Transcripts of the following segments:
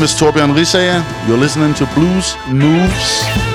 Name is Torbjørn Risager. You're listening to Blues Moves.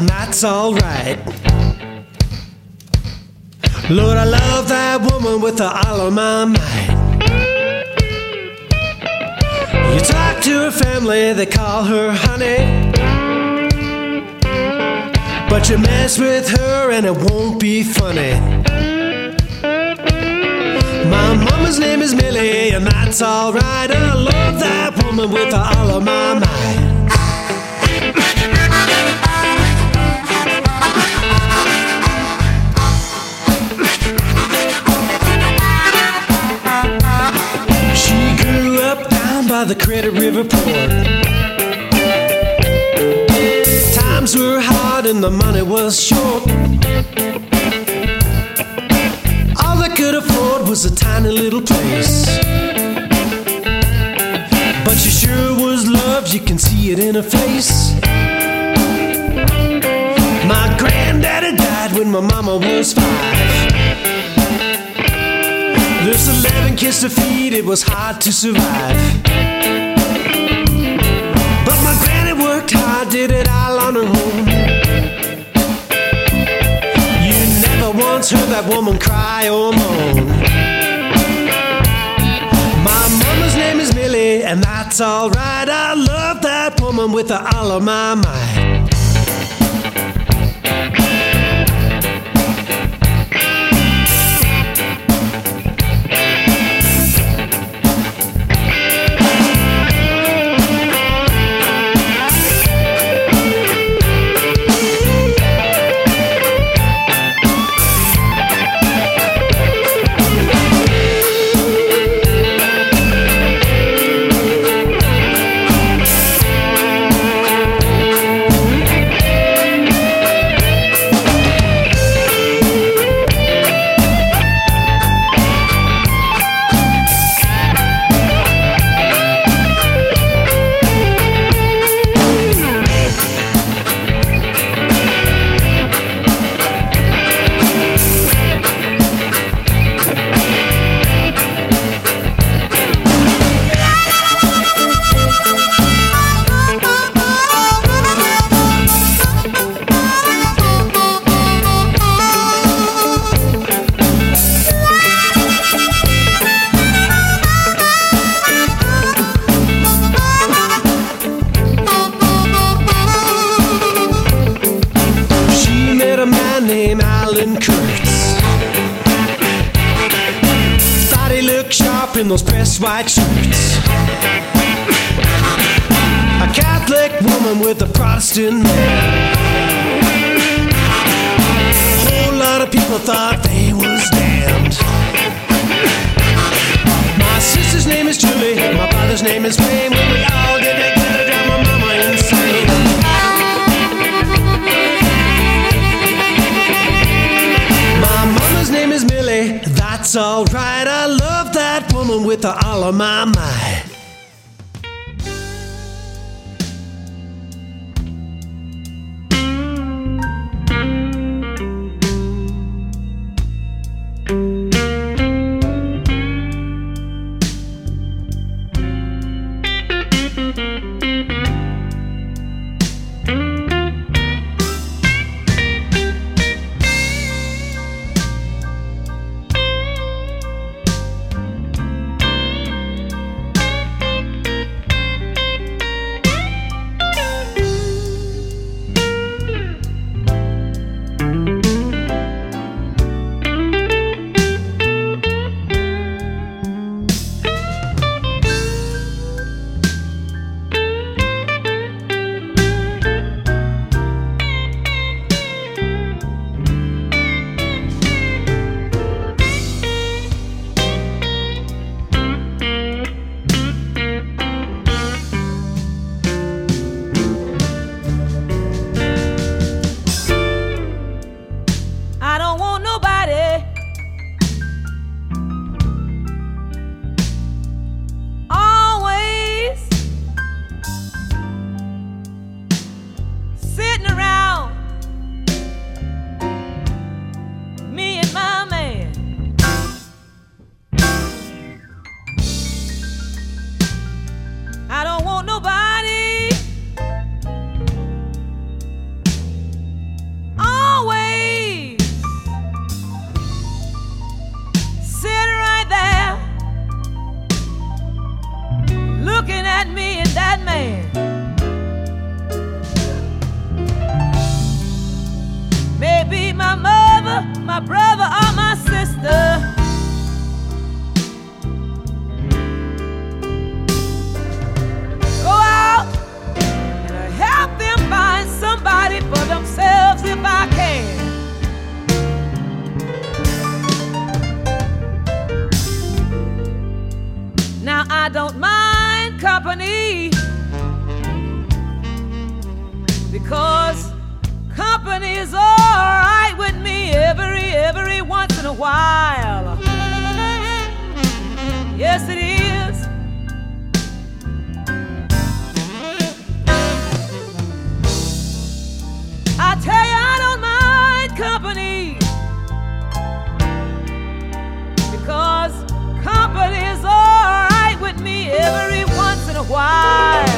And that's alright. Lord, I love that woman with all of my might. You talk to her family, they call her honey. But you mess with her and it won't be funny. My mama's name is Millie, and that's alright. I love that woman with all of my might. By the Credit River Port. Times were hard and the money was short. All they could afford was a tiny little place. But she sure was loved, you can see it in her face. My granddaddy died when my mama was five. This 11 kids to feed, it was hard to survive. But my granny worked hard, did it all on her own. You never once heard that woman cry or moan. My mama's name is Millie, and that's alright. I love that woman with all of my might. Protestant man. A whole lot of people thought they was damned. My sister's name is Julie, my father's name is Wayne. When we all get together, drive my mama insane. My mama's name is Millie, that's alright. I love that woman with all of my might. why?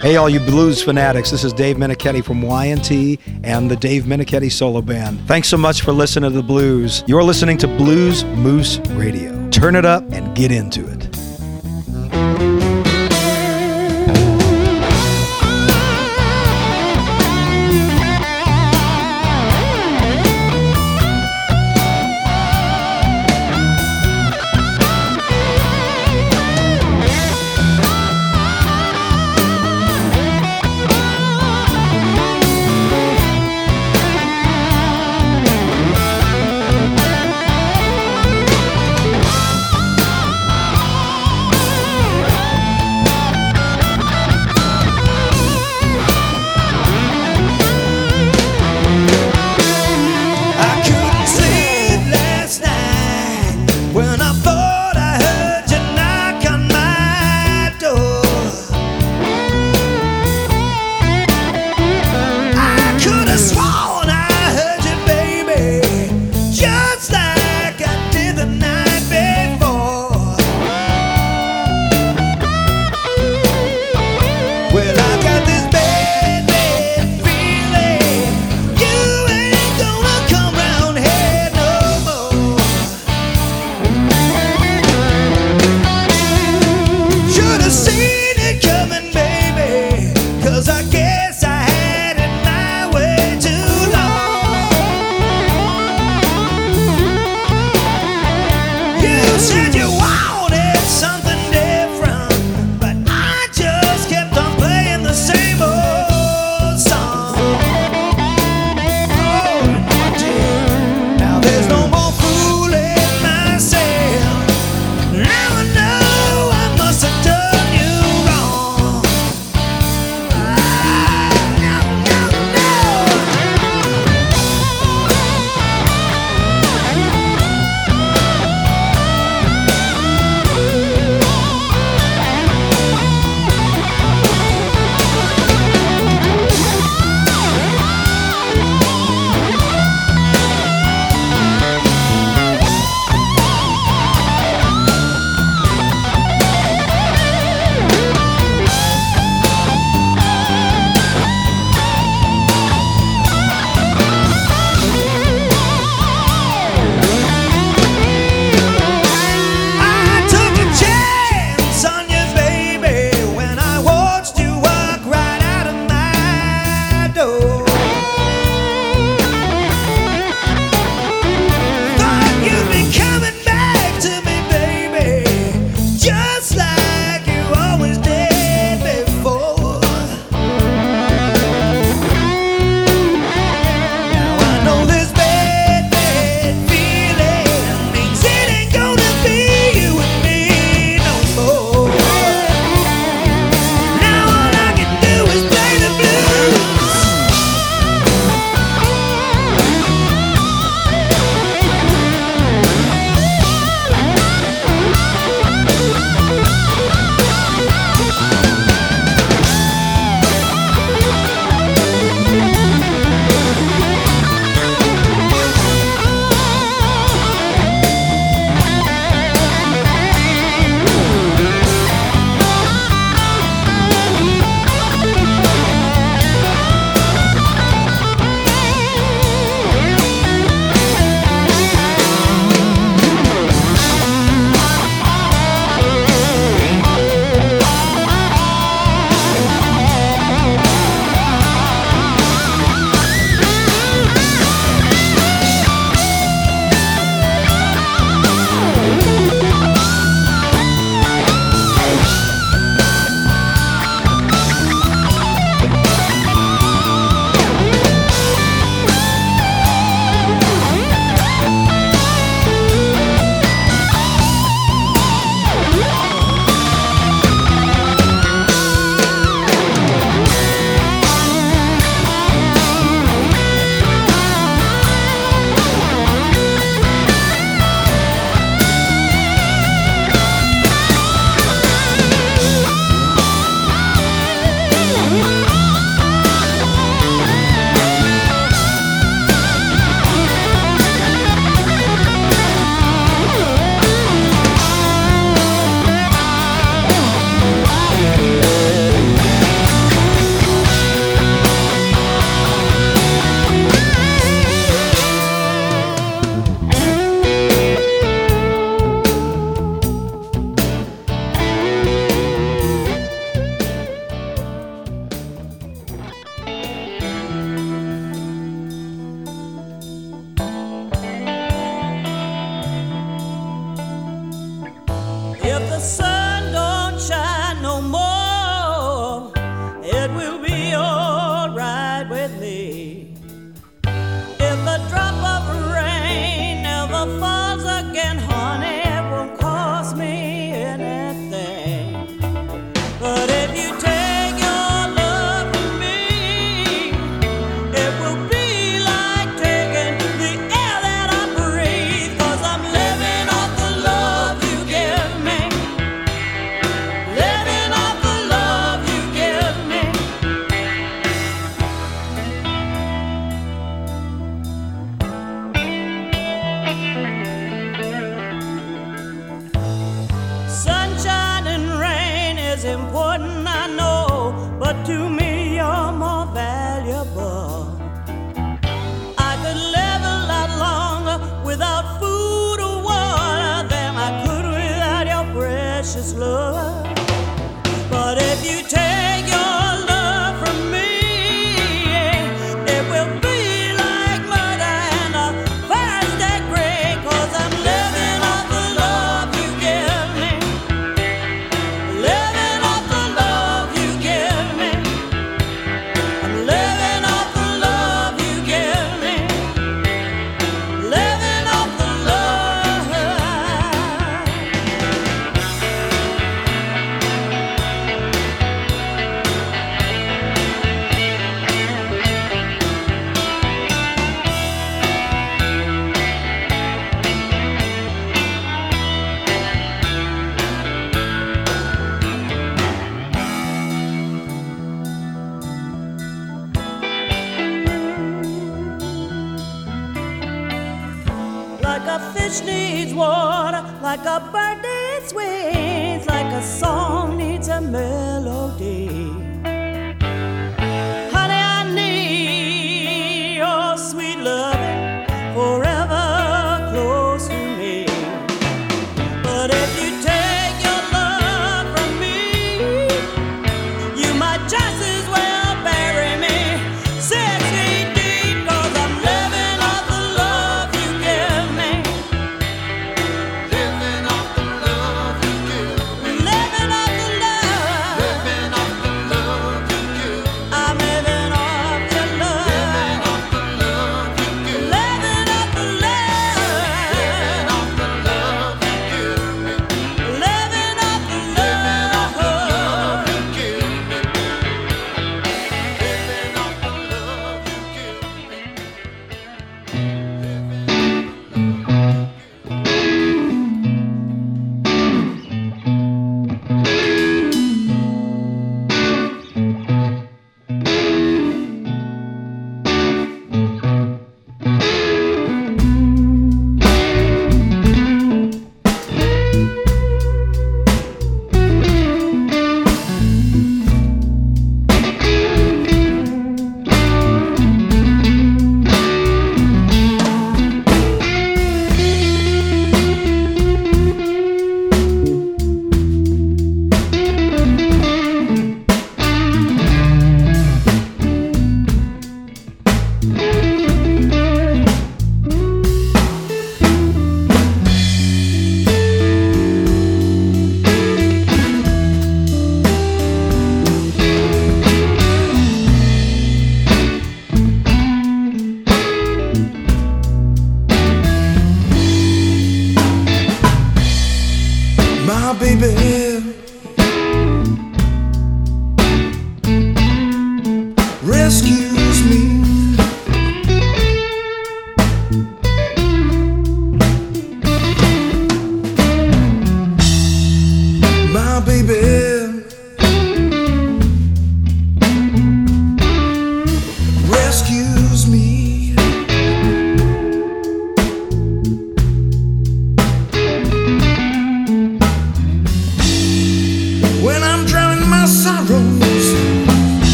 Hey, all you blues fanatics, this is Dave Meniketti from Y&T and the Dave Meniketti Solo Band. Thanks so much for listening to the blues. You're listening to Blues Moose Radio. Turn it up and get into it.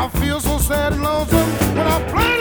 I feel so sad and lonesome when I play